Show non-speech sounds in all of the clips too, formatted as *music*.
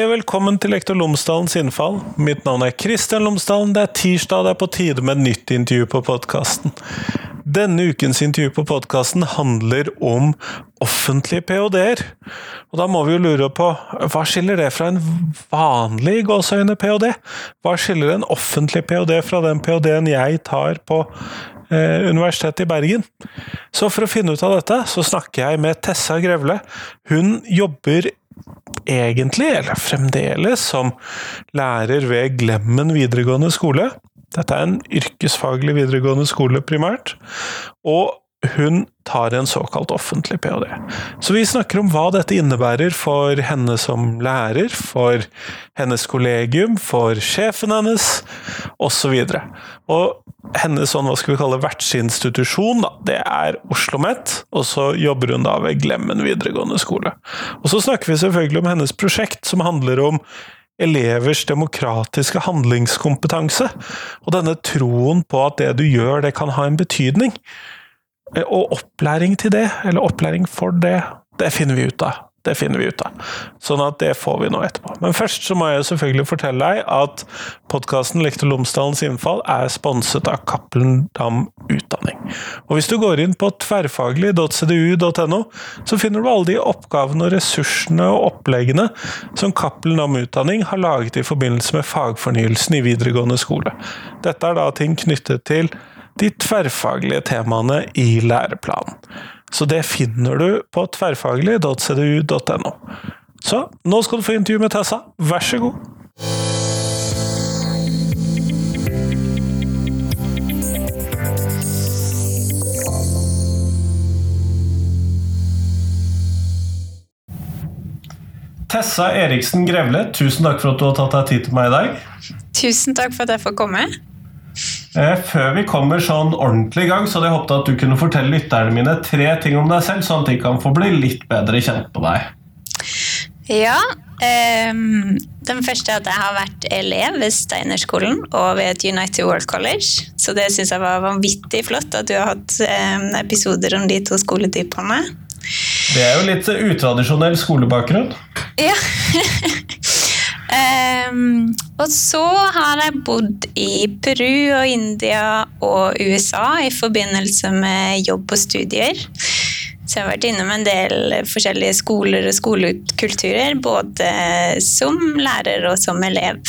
Og velkommen til Lektor Lomsdalens innfall. Mitt navn er Kristian Lomsdalen. Det er tirsdag, og det er på tide med nytt intervju på podkasten. Denne ukens intervju på podkasten handler om offentlige ph.d.-er. Og da må vi jo lure på hva skiller det fra en vanlig gåseøyne ph.d.? Hva skiller en offentlig ph.d. fra den ph.d.-en jeg tar på eh, Universitetet i Bergen? Så for å finne ut av dette, så snakker jeg med Tessa Grevle. Hun jobber egentlig, eller fremdeles, som lærer ved Glemmen videregående skole. Dette er en yrkesfaglig videregående skole, primært. Og hun tar en såkalt offentlig ph.d. Så vi snakker om hva dette innebærer for henne som lærer, for hennes kollegium, for sjefen hennes, osv. Og, og hennes sånn, hva skal vi kalle vertsinstitusjon, da, det er Oslo OsloMet, og så jobber hun da ved Glemmen videregående skole. Og så snakker vi selvfølgelig om hennes prosjekt, som handler om elevers demokratiske handlingskompetanse, og denne troen på at det du gjør, det kan ha en betydning. Eh, og opplæring til det, eller opplæring for det, det finner vi ut av. Det finner vi ut av. Sånn at det får vi nå etterpå. Men først så må jeg selvfølgelig fortelle deg at podkasten Lektor Lomsdalens innfall er sponset av Cappelen Dam Utdanning. Og hvis du går inn på tverrfaglig.cdu.no, så finner du alle de oppgavene og ressursene og oppleggene som Cappelen Dam Utdanning har laget i forbindelse med fagfornyelsen i videregående skole. Dette er da ting knyttet til de tverrfaglige temaene i læreplanen. Så det finner du på tverrfaglig.cdu.no. Så nå skal du få intervju med Tessa. Vær så god! Tessa Eriksen Grevle, tusen takk for at du har tatt deg tid til meg i dag. Tusen takk for at jeg får komme. Eh, før vi kommer sånn ordentlig i gang, så hadde jeg håpet at du kunne fortelle lytterne mine tre ting om deg selv, sånn at de kan få bli litt bedre kjent på deg. Ja. Um, den første er at jeg har vært elev ved Steinerskolen og ved United World College. Så det syns jeg var vanvittig flott at du har hatt um, episoder om de to skoletypene. Det er jo litt utradisjonell skolebakgrunn. Ja. *laughs* Um, og så har jeg bodd i Peru og India og USA i forbindelse med jobb og studier. Så jeg har vært innom en del forskjellige skoler og skolekulturer, både som lærer og som elev.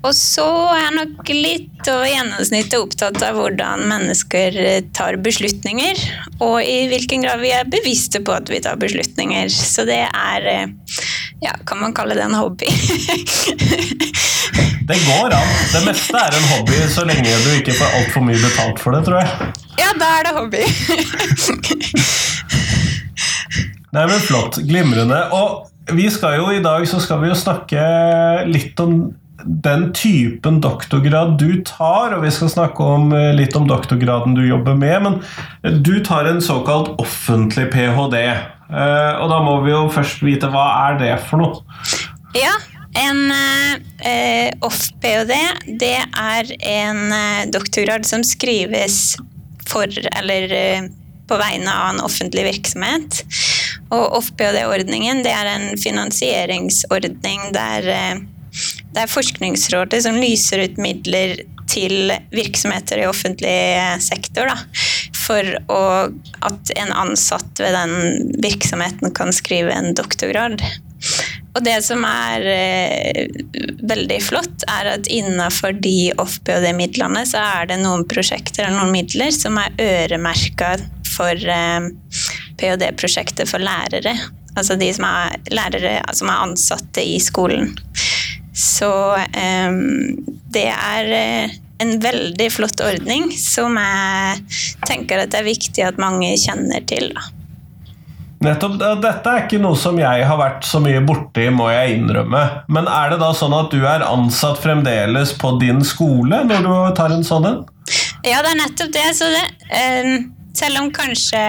Og så er jeg nok litt over gjennomsnittet opptatt av hvordan mennesker tar beslutninger, og i hvilken grad vi er bevisste på at vi tar beslutninger. Så det er ja, kan man kalle det en hobby? *laughs* det går an. Det meste er en hobby så lenge du ikke får altfor mye betalt for det, tror jeg. Ja, da er det hobby. *laughs* Nei, men flott. Glimrende. Og vi skal jo i dag så skal vi jo snakke litt om den typen doktorgrad du tar, og vi skal snakke om, eh, litt om doktorgraden du jobber med, men du tar en såkalt offentlig ph.d. Uh, og da må vi jo først vite hva er det for noe? Ja, en uh, off-ph.d. det er en doktorgrad som skrives for eller på vegne av en offentlig virksomhet. Og off-ph.d.-ordningen det er en finansieringsordning der det er Forskningsrådet som lyser ut midler til virksomheter i offentlig sektor. Da, for å, at en ansatt ved den virksomheten kan skrive en doktorgrad. Og det som er eh, veldig flott, er at innenfor de off-PhD-midlene så er det noen prosjekter eller noen midler som er øremerka for eh, ph.d.-prosjektet for lærere. Altså de som er lærere som er ansatte i skolen. Så det er eh, en veldig flott ordning som jeg tenker at det er viktig at mange kjenner til. Da. Nettopp, Dette er ikke noe som jeg har vært så mye borti, må jeg innrømme. Men er det da sånn at du er ansatt fremdeles på din skole når du tar en sånn en? Ja, det er nettopp det. det eh, selv om kanskje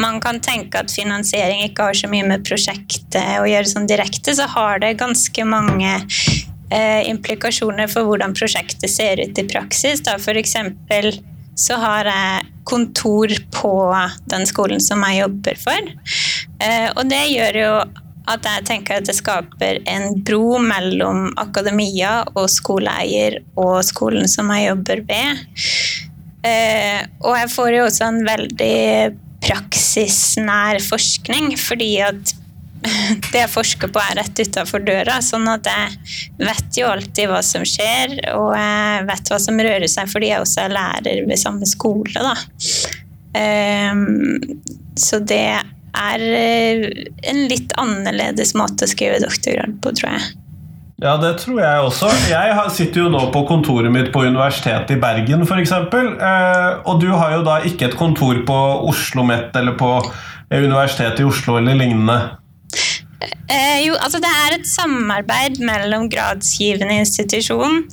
man kan tenke at finansiering ikke har så mye med prosjektet å gjøre sånn direkte, så har det ganske mange eh, implikasjoner for hvordan prosjektet ser ut i praksis. Da. Eksempel så har jeg kontor på den skolen som jeg jobber for. Eh, og det gjør jo at jeg tenker at det skaper en bro mellom akademia og skoleeier og skolen som jeg jobber ved. Eh, og jeg får jo også en veldig praksisnær forskning, fordi at *laughs* det jeg forsker på, er rett utafor døra. Sånn at jeg vet jo alltid hva som skjer, og jeg vet hva som rører seg fordi jeg også er lærer ved samme skole. Da. Um, så det er eh, en litt annerledes måte å skrive doktorgrad på, tror jeg. Ja, det tror jeg også. Jeg sitter jo nå på kontoret mitt på Universitetet i Bergen f.eks. Eh, og du har jo da ikke et kontor på Oslo OsloMet eller på Universitetet i Oslo eller lignende? Eh, jo, altså det er et samarbeid mellom gradsgivende institusjon,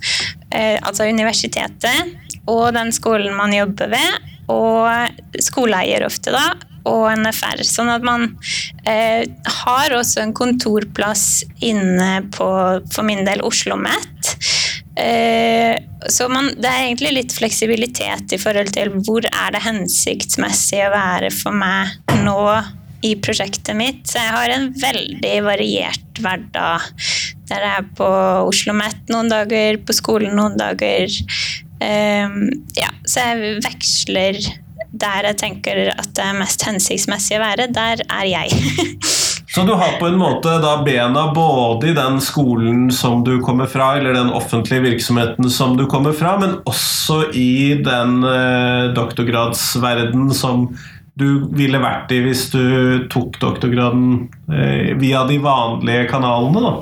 eh, altså universitetet, og den skolen man jobber ved, og skoleeier ofte, da, og NFR. Sånn at man eh, har også en kontorplass inne på, for min del, Oslo OsloMet. Eh, så man, det er egentlig litt fleksibilitet i forhold til hvor er det hensiktsmessig å være for meg nå i prosjektet mitt. Så jeg har en veldig variert hverdag. Der jeg er på Oslo OsloMet noen dager, på skolen noen dager. Um, ja, så jeg veksler der jeg tenker at det er mest hensiktsmessig å være. Der er jeg. *laughs* Så du har på en måte da bena både i den skolen som du kommer fra, eller den offentlige virksomheten som du kommer fra, men også i den eh, doktorgradsverden som du ville vært i hvis du tok doktorgraden eh, via de vanlige kanalene, da?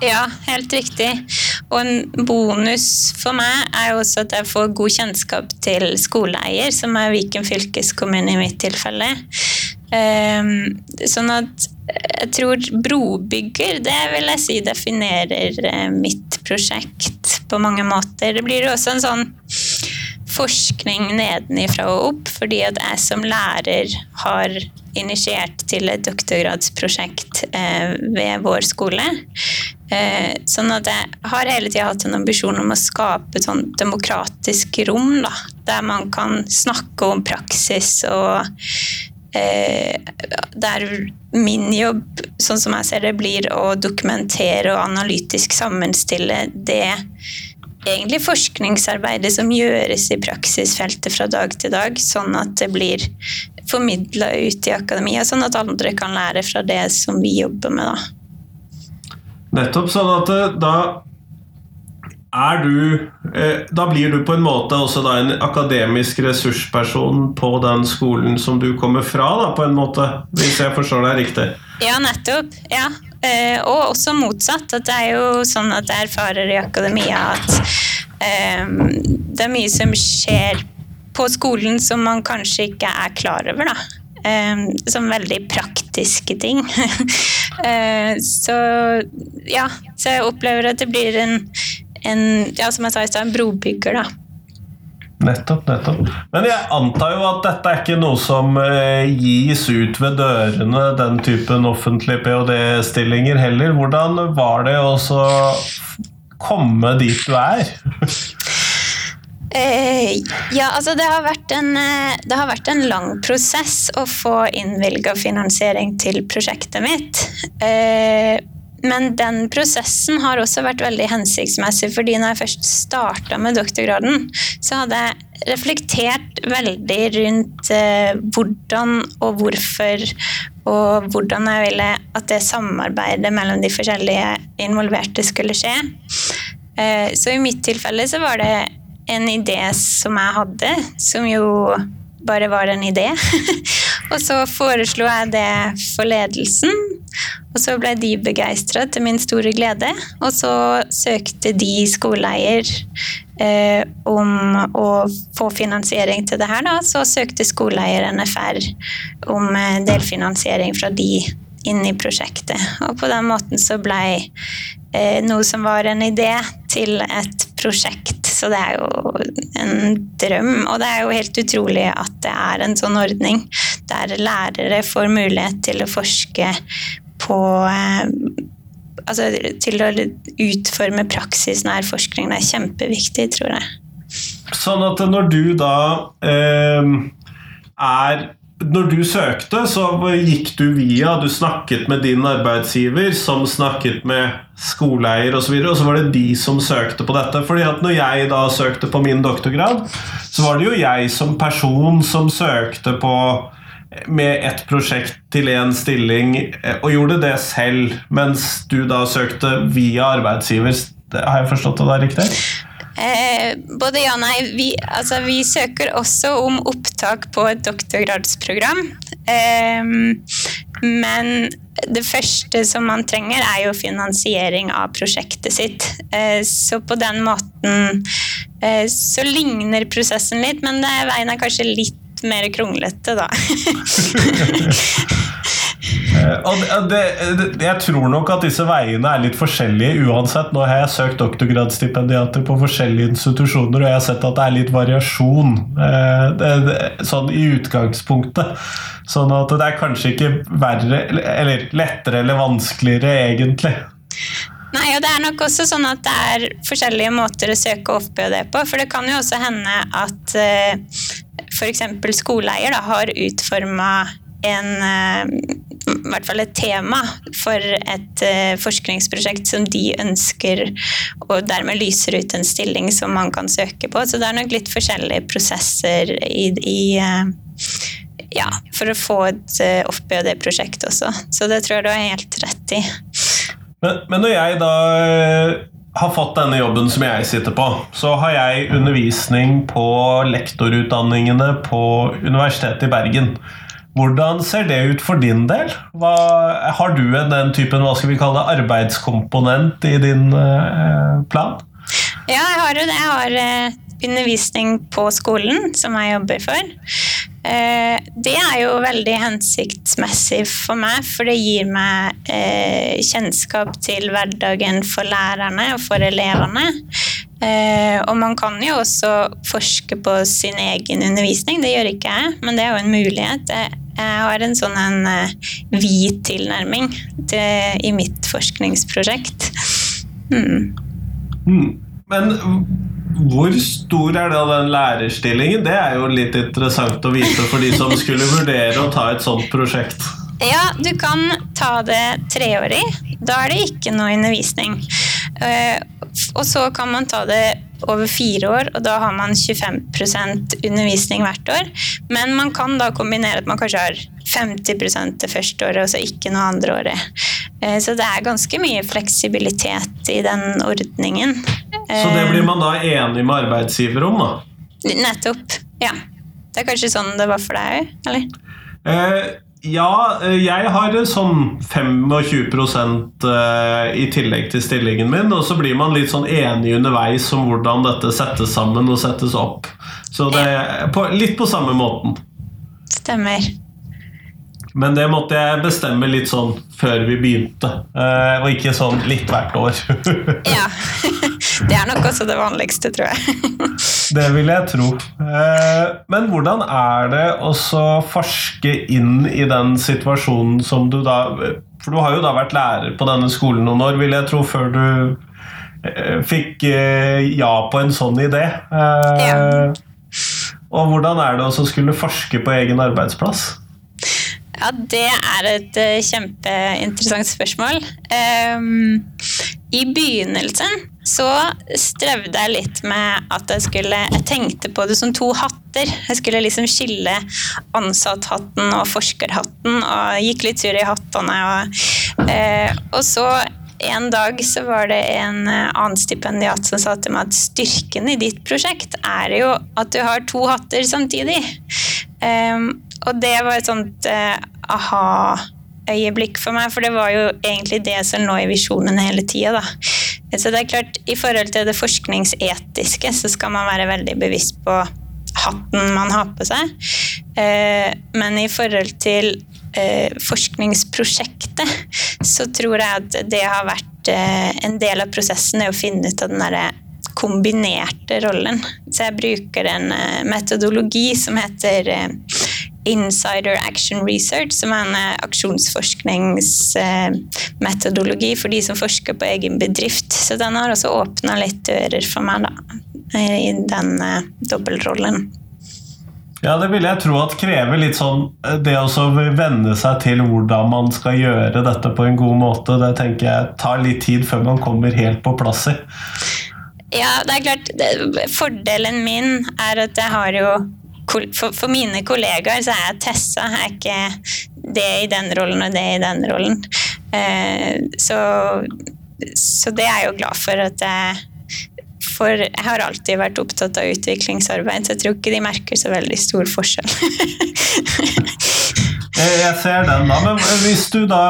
Ja, helt riktig. Og en bonus for meg er jo også at jeg får god kjennskap til skoleeier, som er Viken fylkeskommune i mitt tilfelle. Um, sånn at jeg tror brobygger, det vil jeg si definerer eh, mitt prosjekt på mange måter. Det blir også en sånn forskning nedenifra og opp, fordi at jeg som lærer har initiert til et doktorgradsprosjekt eh, ved vår skole. Eh, sånn at jeg har hele tida hatt en ambisjon om å skape et sånn demokratisk rom, da, der man kan snakke om praksis og eh, der min jobb, sånn som jeg ser det, blir å dokumentere og analytisk sammenstille det egentlig forskningsarbeidet som gjøres i praksisfeltet fra dag til dag, sånn at det blir formidla ut i akademia, sånn at andre kan lære fra det som vi jobber med. Da. Nettopp. Sånn at eh, da er du eh, Da blir du på en måte også da en akademisk ressursperson på den skolen som du kommer fra, da, på en måte, hvis jeg forstår deg riktig? Ja, nettopp. Ja. Eh, og også motsatt. At det er jo sånn at jeg erfarer i akademia at eh, det er mye som skjer på skolen som man kanskje ikke er klar over. da. Eh, som veldig praktiske ting. uh, *laughs* så ja, så jeg opplever at det blir en, en ja, som jeg sa i stad, en brobygger, da. Nettopp, nettopp. Men jeg antar jo at dette er ikke noe som eh, gis ut ved dørene, den typen offentlige ph.d.-stillinger heller. Hvordan var det å komme dit du er? Eh, ja, altså det har, en, eh, det har, vært en, lang prosess å få innvilga finansiering til prosjektet mitt. Eh, men den prosessen har også vært veldig hensiktsmessig, fordi når jeg først starta med doktorgraden, så hadde jeg reflektert veldig rundt eh, hvordan og hvorfor og hvordan jeg ville at det samarbeidet mellom de forskjellige involverte skulle skje. Eh, så i mitt tilfelle så var det en idé som jeg hadde, som jo bare var en idé. *laughs* og så foreslo jeg det for ledelsen, og så ble de begeistra til min store glede. Og så søkte de skoleeier eh, om å få finansiering til det her, da. Så søkte skoleeier NFR om eh, delfinansiering fra de inn i prosjektet. Og på den måten så blei eh, noe som var en idé, til et prosjekt. Så det er jo en drøm. Og det er jo helt utrolig at det er en sånn ordning der lærere får mulighet til å forske på eh, Altså til å utforme praksisnær forskning. Det er kjempeviktig, tror jeg. Sånn at når du da eh, er når du søkte, så gikk du via Du snakket med din arbeidsgiver, som snakket med skoleeier osv., og, så videre, og så var det de som søkte på dette. fordi at når jeg da søkte på min doktorgrad, så var det jo jeg som person som søkte på med ett prosjekt til én stilling, eh, og gjorde det selv, mens du da søkte via arbeidsgiver. Har jeg forstått det da riktig? Eh, både ja og nei. Vi, altså, vi, søker også om opptak på et doktorgradsprogram. Eh, men det første som man trenger, er jo finansiering av prosjektet sitt. Eh, så på den måten eh, så ligner prosessen litt, men veien er kanskje litt mer kronglete, da. *laughs* *laughs* Eh, det, det, jeg tror nok at disse veiene er litt forskjellige uansett. Nå har jeg søkt doktorgradsstipendiater på forskjellige institusjoner, og jeg har sett at det er litt variasjon eh, sånn i utgangspunktet. Sånn at det er kanskje ikke verre, eller lettere eller vanskeligere, egentlig. Nei, og det er nok også sånn at det er forskjellige måter å søke off-ph.d. på. For det kan jo også hende at uh, f.eks. skoleeier da, har utforma en uh, i hvert fall et tema for et uh, forskningsprosjekt som de ønsker, og dermed lyser ut en stilling som man kan søke på. Så det er nok litt forskjellige prosesser i, i uh, ja, for å få et uh, off-BOD-prosjekt også. Så det tror jeg du har helt rett i. Men, men når jeg da har fått denne jobben som jeg sitter på, så har jeg undervisning på lektorutdanningene på Universitetet i Bergen. Hvordan ser det ut for din del? Hva, har du den typen hva skal vi kalle arbeidskomponent i din uh, plan? Ja, jeg har jo det. Jeg har uh, undervisning på skolen, som jeg jobber for. Uh, det er jo veldig hensiktsmessig for meg, for det gir meg kjennskap til hverdagen for lærerne og for elevene. Uh, og man kan jo også forske på sin egen undervisning, det gjør ikke jeg, men det er jo en mulighet. Jeg, jeg har en sånn en hvit tilnærming til, i mitt forskningsprosjekt. Mm. Mm. Men hvor stor er da den lærerstillingen? Det er jo litt interessant å vite for de som skulle vurdere å ta et sånt prosjekt. Ja, du kan ta det treårig. Da er det ikke noe undervisning. Uh, og så kan man ta det over fire år, og da har man 25% undervisning hvert år. Men man kan da kombinere at man kanskje har 50% det første året, og så ikke noe andre året. Eh, så det er ganske mye fleksibilitet i den ordningen. Så det blir man da enig med arbeidsgiver om, da? Nettopp. Ja. Det er kanskje sånn det var for deg òg, eller? Eh, ja, eh, jeg har sånn 25 eh, i tillegg til stillingen min. Og så blir man litt sånn enig underveis om hvordan dette settes sammen og settes opp. Så det er på, litt på samme måten. Stemmer. Men det måtte jeg bestemme litt sånn før vi begynte, eh, og ikke sånn litt hvert år. *laughs* ja. Det er nok også det vanligste, tror jeg. *laughs* det vil jeg tro. Eh, men hvordan er det å forske inn i den situasjonen som du da For du har jo da vært lærer på denne skolen noen år, vil jeg tro, før du eh, fikk ja på en sånn idé. Ja. Og hvordan er det å skulle forske på egen arbeidsplass? Ja, det er et kjempeinteressant spørsmål. Um, I begynnelsen så strevde jeg litt med at jeg skulle Jeg tenkte på det som to hatter. Jeg skulle liksom skille ansatthatten og forskerhatten, og gikk litt sur i hattene. Og, eh, og så en dag så var det en eh, annen stipendiat som sa til meg at styrken i ditt prosjekt er jo at du har to hatter samtidig. Um, og det var et sånt uh, aha-øyeblikk for meg, for det var jo egentlig det som lå i visjonen hele tida. Så det er klart, i forhold til det forskningsetiske så skal man være veldig bevisst på hatten man har på seg. Uh, men i forhold til uh, forskningsprosjektet så tror jeg at det har vært en del av prosessen er å finne ut av den derre kombinerte rollen. Så jeg bruker en metodologi som heter Insider Action Research, som er en eh, aksjonsforskningsmetodologi for de som forsker på egen bedrift. Så den har også åpna litt dører for meg, da, i den uh, dobbeltrollen. Ja, det vil jeg tro at krever litt sånn Det å venne seg til hvordan man skal gjøre dette på en god måte, det tenker jeg tar litt tid før man kommer helt på plass i. Ja, det er klart. Fordelen min er at jeg har jo for, for, mine kollegaer så er Tessa er ikke det i den rollen og det i den rollen. Eh, så, så det er jeg jo glad for at jeg For jeg har alltid vært opptatt av utviklingsarbeid, så jeg tror ikke de merker så veldig stor forskjell. *laughs* jeg ser den, da. Men hvis du da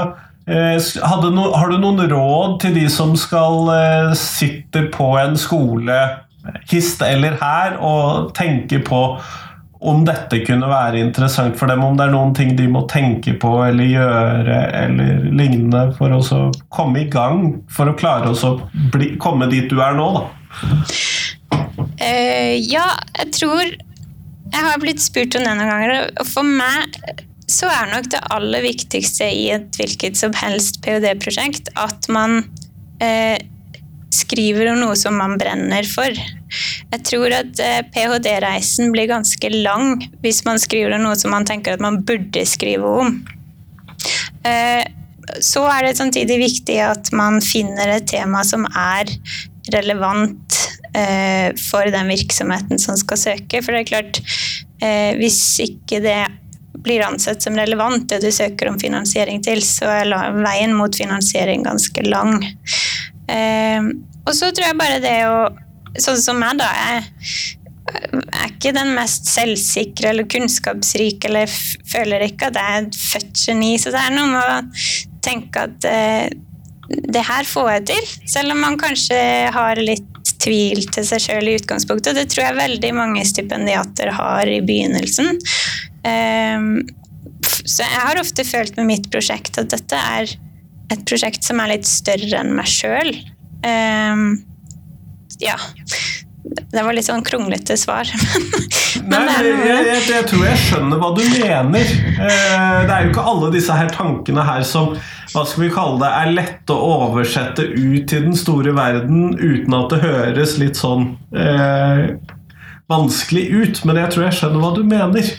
eh, no, har du noen råd til de som skal eh, sitte på en skole, hist eller her, og tenke på om dette kunne være interessant for dem, om det er noen ting de må tenke på eller gjøre eller lignende for å komme i gang, for å klare å komme dit du er nå, da? Uh, ja, jeg tror Jeg har blitt spurt om det noen ganger, og for meg så er nok det aller viktigste i et hvilket som helst ph.d.-prosjekt at man uh, skriver om noe som man brenner for. Jeg tror at eh, ph.d.-reisen blir ganske lang hvis man skriver om noe som man tenker at man burde skrive om. Eh, så er det samtidig viktig at man finner et tema som er relevant eh, for den virksomheten som skal søke. For det er klart, hvis ikke det blir ansett som relevant, det du søker om finansiering til, så er veien mot finansiering ganske lang. Og så tror jeg bare det å sånn som meg, da, jeg er ikke den mest selvsikre eller kunnskapsrike, eller føler ikke at jeg er et født geni. Så det er noe med å tenke at eh, det her får jeg til, selv om man kanskje har litt tvil til seg sjøl i utgangspunktet. Det tror jeg veldig mange stipendiater har i begynnelsen. Um, så jeg har ofte følt med mitt prosjekt at dette er et prosjekt som er litt større enn meg sjøl. Um, ja. Det var litt sånn kronglete svar. *laughs* Nei, jeg, jeg, jeg, tror jeg skjønner hva du mener. Eh, det er jo ikke alle disse her tankene her som hva skal vi kalle det, er lette å oversette ut til den store verden uten at det høres litt sånn eh, vanskelig ut. Men jeg tror jeg skjønner hva du mener.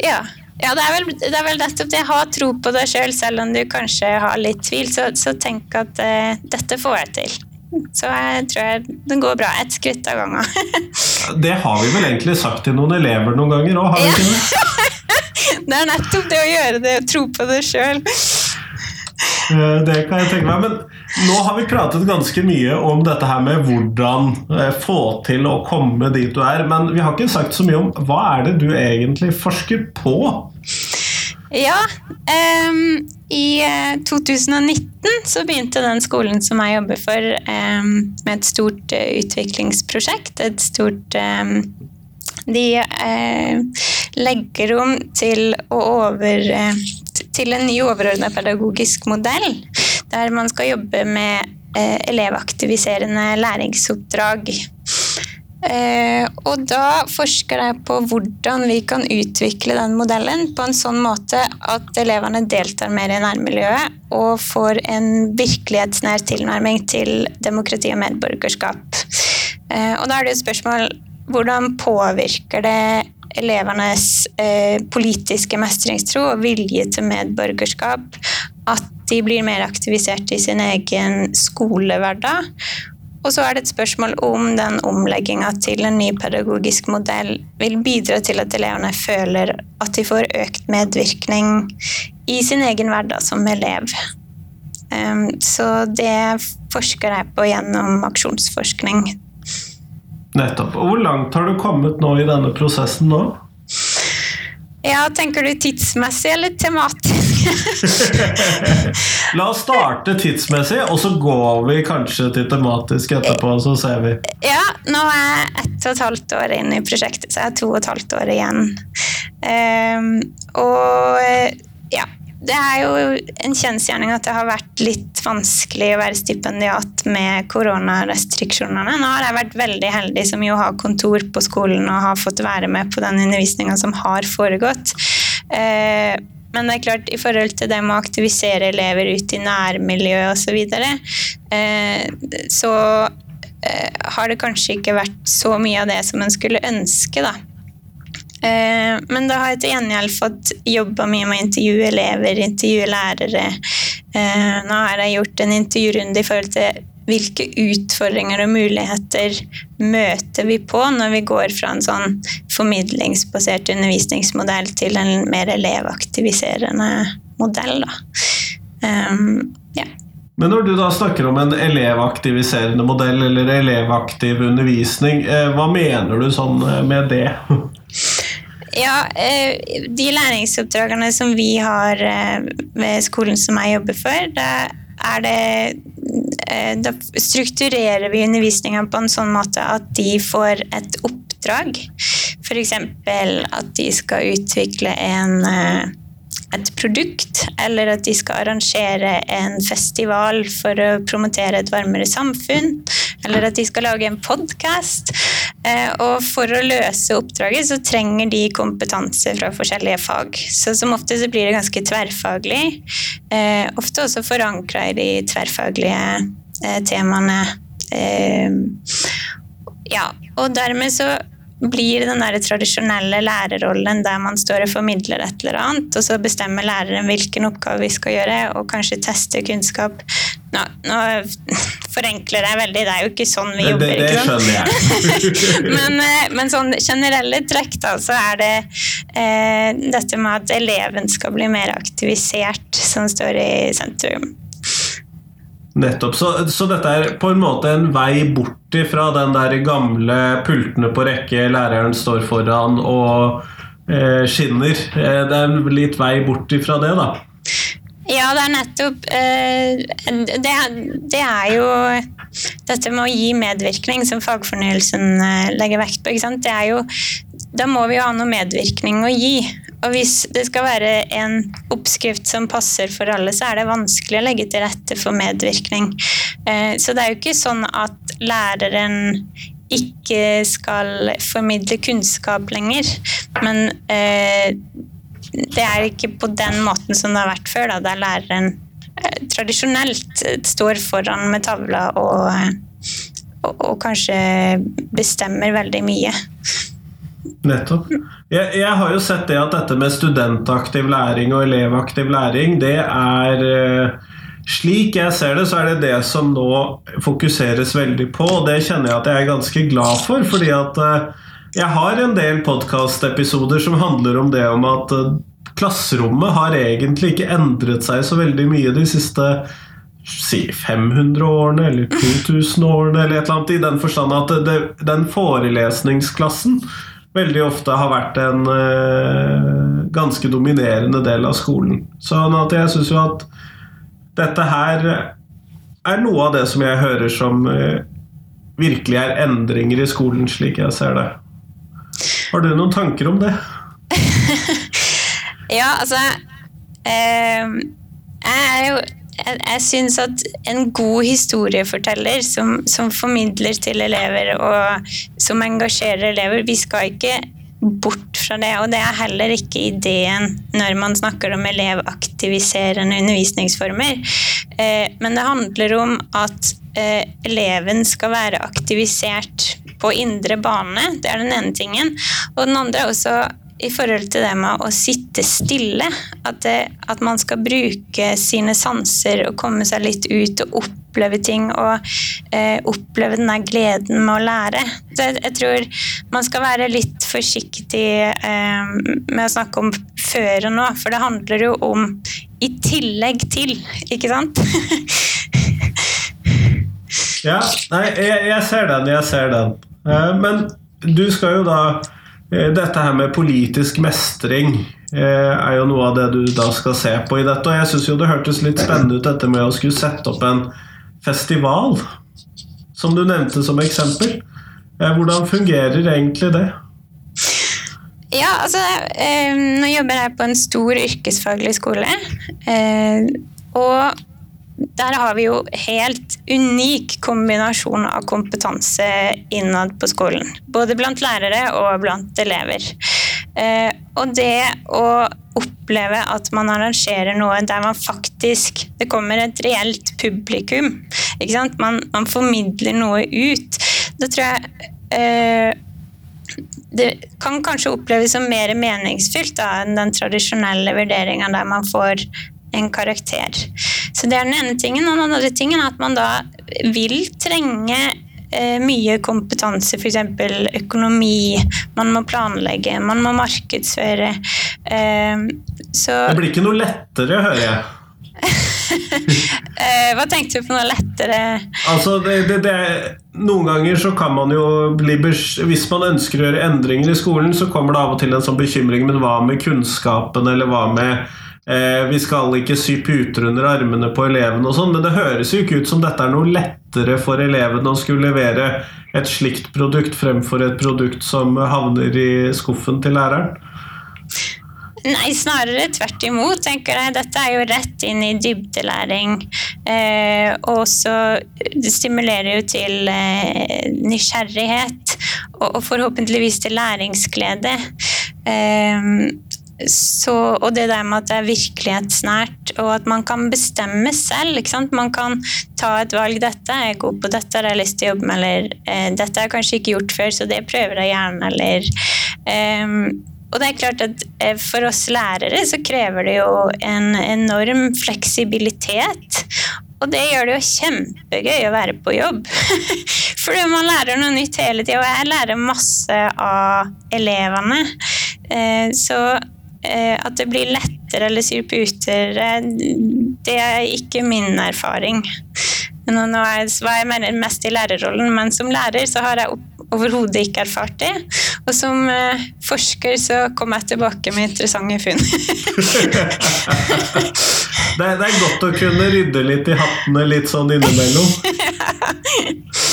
Ja. Ja, det er, vel, det er vel nettopp det. Ha tro på deg sjøl, selv, selv om du kanskje har litt tvil. Så, så tenk at eh, dette får jeg til. Så jeg tror jeg det går bra. Ett skritt av gangen. det har vi vel egentlig sagt til noen elever noen ganger òg, har vi ikke det? *laughs* det er nettopp det å gjøre det, å tro på det sjøl. Eh, det kan jeg tenke meg. Men nå har vi pratet ganske mye om dette her med hvordan eh, få til å komme dit du er. Men vi har ikke sagt så mye om hva er det du egentlig forsker på? Ja, um, i 2019 eh, så begynte den skolen som jeg jobber for, um, med et stort uh, utviklingsprosjekt. Et stort um, De uh, legger om til å over uh, til en ny overordna pedagogisk modell, der man skal jobbe med elevaktiviserende læringsoppdrag og da forsker jeg på hvordan vi kan utvikle den modellen på en sånn måte at elevene deltar mer i nærmiljøet og får en virkelighetsnær tilnærming til demokrati og medborgerskap. Eh, og da er det et spørsmål hvordan påvirker det elevenes eh, politiske mestringstro og vilje til medborgerskap at de blir mer aktivisert i sin egen skolehverdag. Og så er det et spørsmål om den omlegginga til en ny pedagogisk modell vil bidra til at elevene føler at de får økt medvirkning i sin egen hverdag som elev. Ehm, så det forsker jeg på gjennom aksjonsforskning. Nettopp. Og hvor langt har du kommet nå i denne prosessen nå? Ja, Tenker du tidsmessig eller tematisk? *laughs* La oss starte tidsmessig, og så går vi kanskje til tematisk etterpå. så ser vi. Ja, nå er jeg ett og et halvt år inn i prosjektet, så jeg har to og et halvt år igjen. Um, og ja, det er jo en kjensgjerning at det har vært litt vanskelig å være stipendiat med koronarestriksjonene. Nå har jeg vært veldig heldig som jo har kontor på skolen og har fått være med på den undervisninga som har foregått. Eh, men det er klart, i forhold til det med å aktivisere elever ut i nærmiljøet osv., så, videre, eh, så eh, har det kanskje ikke vært så mye av det som en skulle ønske, da. Eh, men da har jeg til gjengjeld fått jobba mye med å intervjue elever, intervjue lærere. Nå har jeg gjort en intervjurunde i forhold til hvilke utfordringer og muligheter møter vi på når vi går fra en sånn formidlingsbasert undervisningsmodell til en mer elevaktiviserende modell. Um, ja. Men når du da snakker om en elevaktiviserende modell eller elevaktiv undervisning, eh, hva mener du sånn eh, med det? *laughs* Ja, eh, De læringsoppdragene som vi har ved skolen som jeg jobber for, det, da strukturerer vi undervisninga på en sånn måte at de får et oppdrag. F.eks. at de skal utvikle en et produkt, eller at de skal arrangere en festival for å promotere et varmere samfunn, eller at de skal lage en podkast. Eh, og for å løse oppdraget så trenger de kompetanse fra forskjellige fag. Så som ofte så blir det ganske tverrfaglig. Eh, ofte også forankra i de tverrfaglige eh, temaene. Ja, og dermed så blir den der tradisjonelle lærerrollen der man står og formidler et eller annet, og så bestemmer læreren hvilken oppgave vi skal gjøre, og kanskje tester kunnskap. Nå, nå forenkler jeg veldig, det er jo ikke sånn vi jobber. Det, det skjønner jeg. *laughs* men, eh, men, sånn generelle trekk, da, så er det eh, dette med at eleven skal bli mer aktivisert, som står i sentrum. Nettopp. Så, så, dette er på en måte en vei bort fra den der gamle pultene på rekke læreren står foran og eh, skinner. Eh, det er en litt vei bort fra det, da. Ja, det er nettopp eh, det, det, er jo dette med å gi medvirkning som fagfornyelsen eh, legger vekt på. Det er jo, da må vi jo ha noe medvirkning å gi. Og hvis det skal være en oppskrift som passer for alle, så er det vanskelig å legge til rette for medvirkning. Eh, så det er jo ikke sånn at læreren ikke skal formidle kunnskap lenger. Men eh, det er ikke på den måten som det har vært før, da, der læreren eh, tradisjonelt står foran med tavla og, og, og kanskje bestemmer veldig mye. Nettopp. Jeg, jeg, har jo sett det at dette med studentaktiv læring og elevaktiv læring, det er eh, Slik jeg ser det, så er det det som nå fokuseres veldig på, og det kjenner jeg at jeg er ganske glad for, fordi at eh, jeg har en del podkastepisoder som handler om det om at eh, klasserommet har egentlig ikke endret seg så veldig mye de siste si 500 årene eller 2000 årene, eller et eller annet, i den forstand at det, den forelesningsklassen veldig ofte har vært en uh, ganske dominerende del av skolen. Sånn at jeg syns jo at dette her er noe av det som jeg hører som uh, virkelig er endringer i skolen, slik jeg ser det. Har du noen tanker om det? *laughs* ja, altså eh, Jeg er jo jeg, jeg syns at en god historieforteller som, som, formidler til elever og som engasjerer elever Vi skal ikke bort fra det, og det er heller ikke ideen når man snakker om elevaktiviserende undervisningsformer. Eh, men det handler om at eh, eleven skal være aktivisert på indre bane, det er den ene tingen. Og den andre er også i forhold til det med å sitte stille. At, det, at, man skal bruke sine sanser og komme seg litt ut og oppleve ting. Og eh, oppleve den der gleden med å lære. Jeg, jeg tror man skal være litt forsiktig eh, med å snakke om før og nå, for det handler jo om i tillegg til, ikke sant? ja, nei, jeg, jeg, ser den, jeg ser den. Uh, men du skal jo da Eh, dette her med politisk mestring eh, er jo noe av det du da skal se på i dette. Og jeg syns jo det hørtes litt spennende ut dette med å skulle sette opp en festival, som du nevnte som eksempel. Eh, hvordan fungerer egentlig det? Ja, altså Nå jobber jeg på en stor yrkesfaglig skole. Og der har vi jo helt unik kombinasjon av kompetanse innad på skolen. Både blant lærere og blant elever. Eh, og det å oppleve at man arrangerer noe der man faktisk Det kommer et reelt publikum. Ikke sant? Man, man formidler noe ut. Da tror jeg eh, det kan kanskje oppleves som mer meningsfylt da, enn den tradisjonelle vurderinga der man får en karakter. Så det er den ene tingen. Og den andre tingen er at man da vil trenge eh, mye kompetanse, f.eks. økonomi. Man må planlegge, man må markedsføre. Eh, så Det blir ikke noe lettere, hører jeg. *laughs* eh, Hva tenkte du på noe lettere? Altså, det, det, det, Noen ganger så kan man jo bli Hvis man ønsker å gjøre endringer i skolen, så kommer det av og til en sånn bekymring, men hva med kunnskapen, eller hva med eh, Vi skal ikke sy puter under armene på elevene og sånn, men det høres jo ikke ut som dette er noe lettere for elevene å skulle levere et slikt produkt fremfor et produkt som havner i skuffen til læreren. Nei, snarere tvert imot, tenker jeg. Dette er jo rett inn i dybdelæring. Eh, og så det stimulerer jo til eh, nysgjerrighet, og, og forhåpentligvis til læringsglede. Eh, så, og det der med at det er virkelighetsnært, og at man kan bestemme selv. Man kan ta et valg. 'Dette er jeg god på, dette har jeg lyst til å jobbe med', eller eh, 'dette har jeg kanskje ikke gjort før, så det prøver jeg gjerne', eller um, og det er klart at eh, For oss lærere så krever det jo en enorm fleksibilitet. Og det gjør det jo kjempegøy å være på jobb. *laughs* Fordi man lærer noe nytt hele tida, og jeg lærer masse av elevene. Eh, Så at det blir lettere eller syr puter, eh, det er ikke min erfaring. Nå, var jeg mest i lærerrollen, men som lærer så har jeg overhodet ikke erfart det. Og som eh, forsker så kom jeg tilbake med interessante funn. *laughs* Det, er- det er godt å kunne rydde litt i hattene litt sånn innimellom. *laughs* *laughs*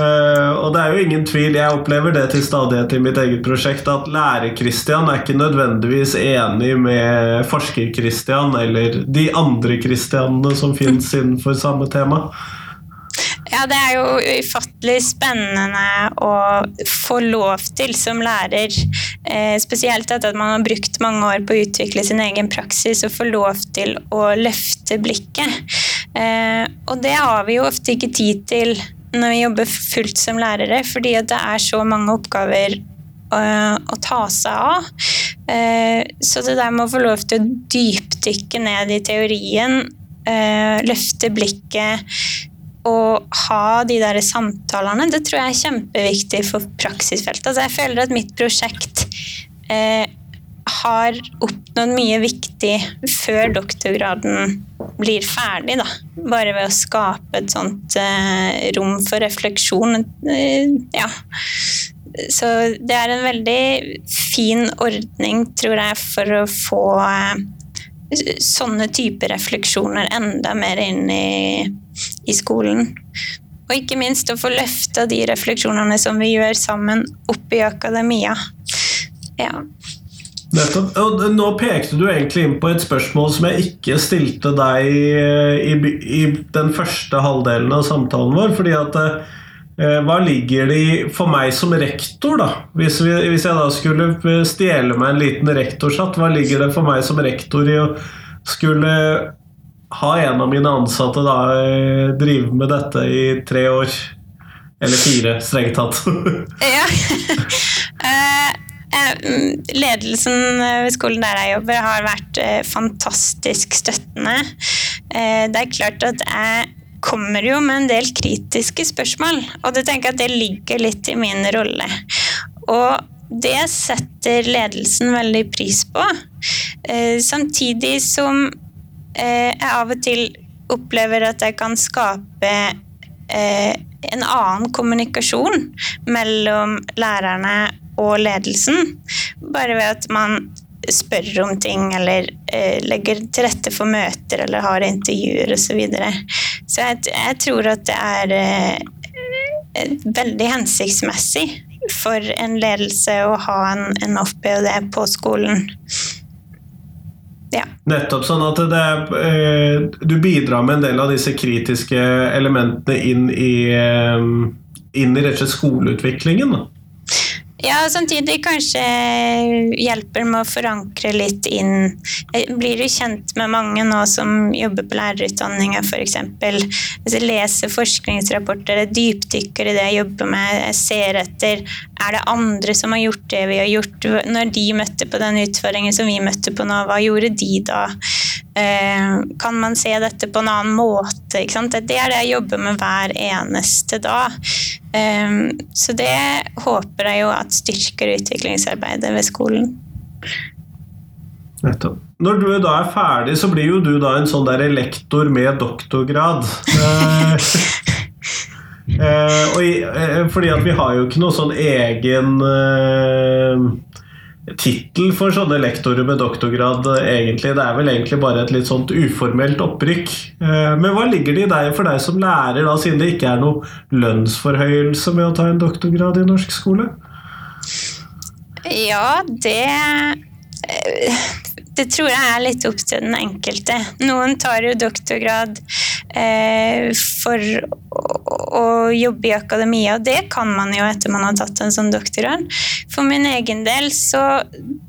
Eh, og det er jo ingen tvil, jeg opplever det til stadighet i mitt eget prosjekt, at lærer-Christian er ikke nødvendigvis enig med forsker-Christian eller de andre Christianene som finnes *laughs* innenfor samme tema. Ja, det er jo ufattelig spennende å få lov til som lærer, eh, spesielt etter at man har brukt mange år på å utvikle sin egen praksis, og få lov til å løfte blikket. Eh, og det har vi jo ofte ikke tid til når vi jobber fullt som lærere, fordi det er så mange oppgaver å, å ta seg av. Eh, så det der med å få lov til å dypdykke ned i teorien, eh, løfte blikket, og ha de der samtalene, det tror jeg er kjempeviktig for praksisfeltet. Altså jeg føler at mitt prosjekt eh, har oppnådd mye viktig før doktorgraden blir ferdig, da. Bare ved å skape et sånt eh, rom for refleksjon. Eh, ja. Så det er en veldig fin ordning, tror jeg, for å få eh, sånne typer refleksjoner enda mer inn i, i skolen. Og ikke minst å få løfta de refleksjonene som vi gjør sammen, opp i akademia. Ja. Nettopp. Og nå pekte du egentlig inn på et spørsmål som jeg ikke stilte deg eh, i, i den første halvdelen av samtalen vår. fordi at eh, hva ligger det i for meg som rektor, da? Hvis, vi, hvis jeg da skulle stjele meg en liten rektorshatt, hva ligger det for meg som rektor i å skulle ha en av mine ansatte da eh, drive med dette i tre år? Eller fire, strengt tatt. *laughs* ja. *laughs* Eh, eh, Ledelsen ved skolen der jeg jobber, har vært eh, fantastisk støttende. Eh, Det er klart at jeg kommer jo med en del kritiske spørsmål, og det tenker jeg at det ligger litt i min rolle. Og det setter ledelsen veldig pris på. Eh, Samtidig som eh, jeg av og til opplever at jeg kan skape eh, en annen kommunikasjon mellom lærerne og ledelsen. Bare ved at man spør om ting eller eh, legger til rette for møter eller har intervjuer osv. Så, videre. så jeg, jeg tror at det er eh, veldig hensiktsmessig for en ledelse å ha en, en off-PhD på skolen. Ja. Nettopp. Sånn at det, eh, du bidrar med en del av disse kritiske elementene inn i, eh, inn i rett og slett skoleutviklingen. Da. Ja, samtidig kanskje hjelper med å forankre litt inn Blir du kjent med mange nå som jobber på lærerutdanninga f.eks.? Hvis jeg leser forskningsrapporter, jeg dypdykker i det jeg jobber med, jeg ser etter er det andre som har gjort det vi har gjort? Når de møtte på den utfordringen som vi møtte på nå, hva gjorde de da? Eh, kan man se dette på en annen måte? Det er det jeg jobber med hver eneste dag. Eh, så det håper jeg jo at styrker utviklingsarbeidet ved skolen. Nettopp. Når du da er ferdig, så blir jo du da en sånn der lektor med doktorgrad. *laughs* Eh, og, eh, fordi at vi har jo ikke noe sånn egen eh, tittel for sånne lektorer med doktorgrad, egentlig. Det er vel egentlig bare et litt sånt uformelt opprykk. Eh, men hva ligger det i deg for deg som lærer, da, siden det ikke er noe lønnsforhøyelse med å ta en doktorgrad i norsk skole? Ja, det eh, det tror jeg er litt opp til den enkelte. Noen tar jo doktorgrad eh, for å, å, jobbe i akademia, og det kan man jo etter man har tatt en sånn doktorgrad. For min egen del så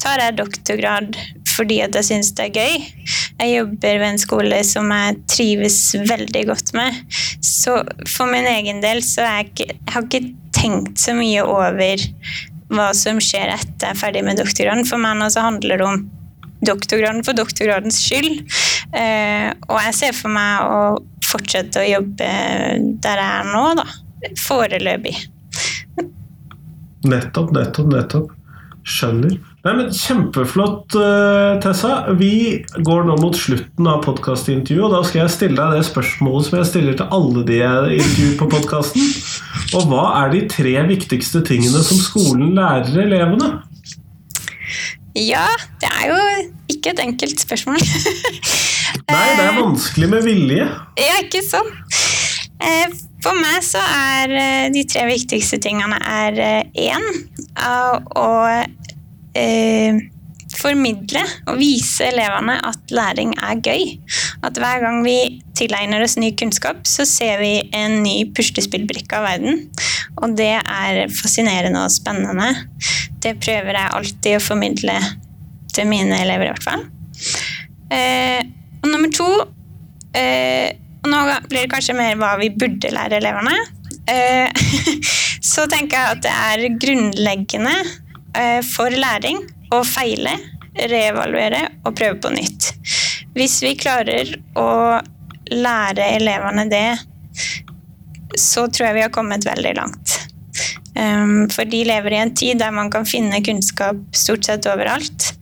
tar jeg doktorgrad fordi at jeg syns det er gøy. Jeg jobber ved en skole som jeg trives veldig godt med. Så for min egen del så er jeg ikke, jeg har ikke tenkt så mye over hva som skjer etter jeg er ferdig med doktorgraden. For meg nå så handler det om doktorgraden for doktorgradens skyld. Eh, og jeg ser for meg å fortsette å jobbe der jeg er nå, da. Foreløpig. Nettopp, nettopp, nettopp. Skjønner. Nei, men Kjempeflott, uh, Tessa. Vi går nå mot slutten av podkastintervjuet, da skal jeg stille deg det spørsmålet som jeg stiller til alle de jeg intervjuer på podkasten. Og hva er de tre viktigste tingene som skolen lærer elevene? Ja, det er jo ikke et enkelt spørsmål. *laughs* Nei, det er vanskelig med vilje. Ja, ikke sånn. For meg så er eh, de tre viktigste tingene er én å formidle og vise elevene at læring er gøy. At hver gang vi tilegner oss ny kunnskap, så ser vi en ny puslespillbrikke av verden. Og det er fascinerende og spennende. Det prøver jeg alltid å formidle til mine elever, i hvert fall. Eh, og nummer to eh, og Nå blir det kanskje mer hva vi burde lære elevene. Eh, *laughs* så tenker jeg at det er grunnleggende eh, for læring å feile, reevaluere og prøve på nytt. Hvis vi klarer å lære elevene det, så tror jeg vi har kommet veldig langt. Um, for de lever i en tid der man kan finne kunnskap stort sett overalt.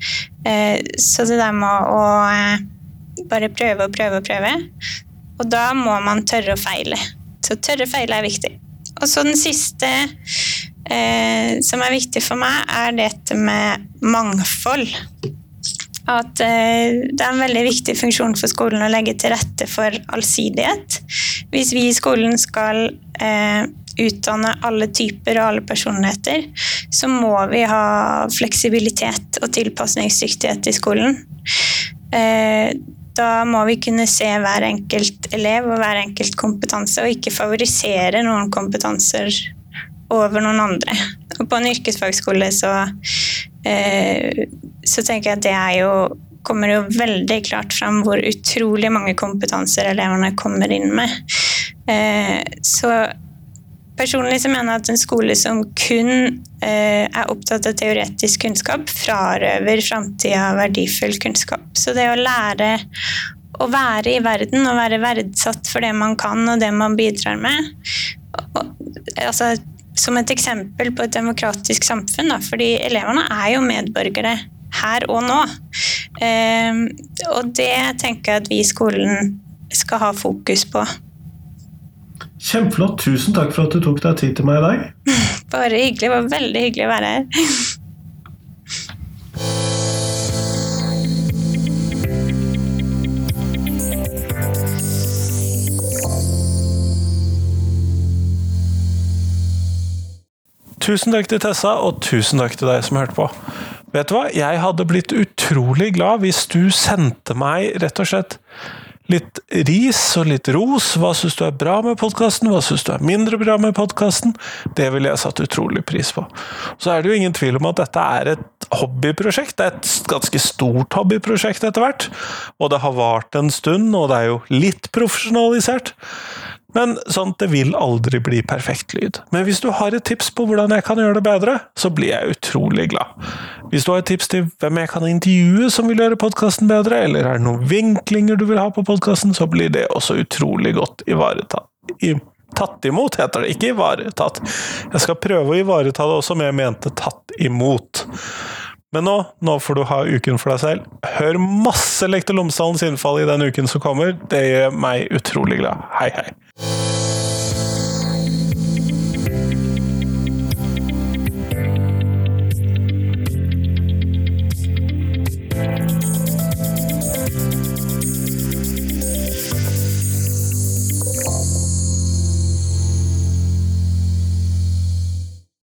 Uh, så det der med å uh, bare prøve og prøve og prøve. Og da må man tørre å feile. Så tørre å feile er viktig. Og så den siste eh, som er viktig for meg, er dette med mangfold. At det er en veldig viktig funksjon for skolen å legge til rette for allsidighet. Hvis vi i skolen skal utdanne alle typer og alle personligheter, så må vi ha fleksibilitet og tilpasningsdyktighet i skolen. Eh, da må vi kunne se hver enkelt elev og hver enkelt kompetanse, og ikke favorisere noen kompetanser over noen andre. Og på en yrkesfagskole så, eh, så tenker jeg at det er jo kommer jo veldig klart fram hvor utrolig mange kompetanser elevene kommer inn med. Eh, så Personlig så mener jeg at en skole som kun eh, er opptatt av teoretisk kunnskap, frarøver framtida verdifull kunnskap. Så det å lære å være i verden og være verdsatt for det man kan og det man bidrar med altså, Som et eksempel på et demokratisk samfunn, da, fordi elevene er jo medborgere her og nå. Eh, og det tenker jeg at vi i skolen skal ha fokus på. Kjempeflott. Tusen takk for at du tok deg tid til meg i dag. *laughs* Bare hyggelig. Det var veldig hyggelig å være her. Tusen takk til Tessa, og tusen takk til deg som hørte på. Vet du hva? Jeg hadde blitt utrolig glad hvis du sendte meg rett og slett litt ris og litt ros. Hva syns du er bra med podkasten, hva syns du er mindre bra med podkasten? Det ville jeg satt utrolig pris på. Så er det jo ingen tvil om at dette er et hobbyprosjekt. Det er et ganske stort hobbyprosjekt etter hvert. Og det har vart en stund, og det er jo litt profesjonalisert. Men sånn, det vil aldri bli perfekt lyd. Men hvis du har et tips på hvordan jeg kan gjøre det bedre, så blir jeg utrolig glad. Hvis du har et tips til hvem jeg kan intervjue som vil gjøre podkasten bedre, eller er det noen vinklinger du vil ha på podkasten, så blir det også utrolig godt ivaretatt. I, tatt imot, heter det, ikke ivaretatt. Jeg skal prøve å ivareta det også, men jeg mente tatt imot. Men nå, nå får du ha uken for deg selv. Hør masse Lektor Lomsdalens innfall i den uken som kommer. Det gjør meg utrolig glad. Hei, hei.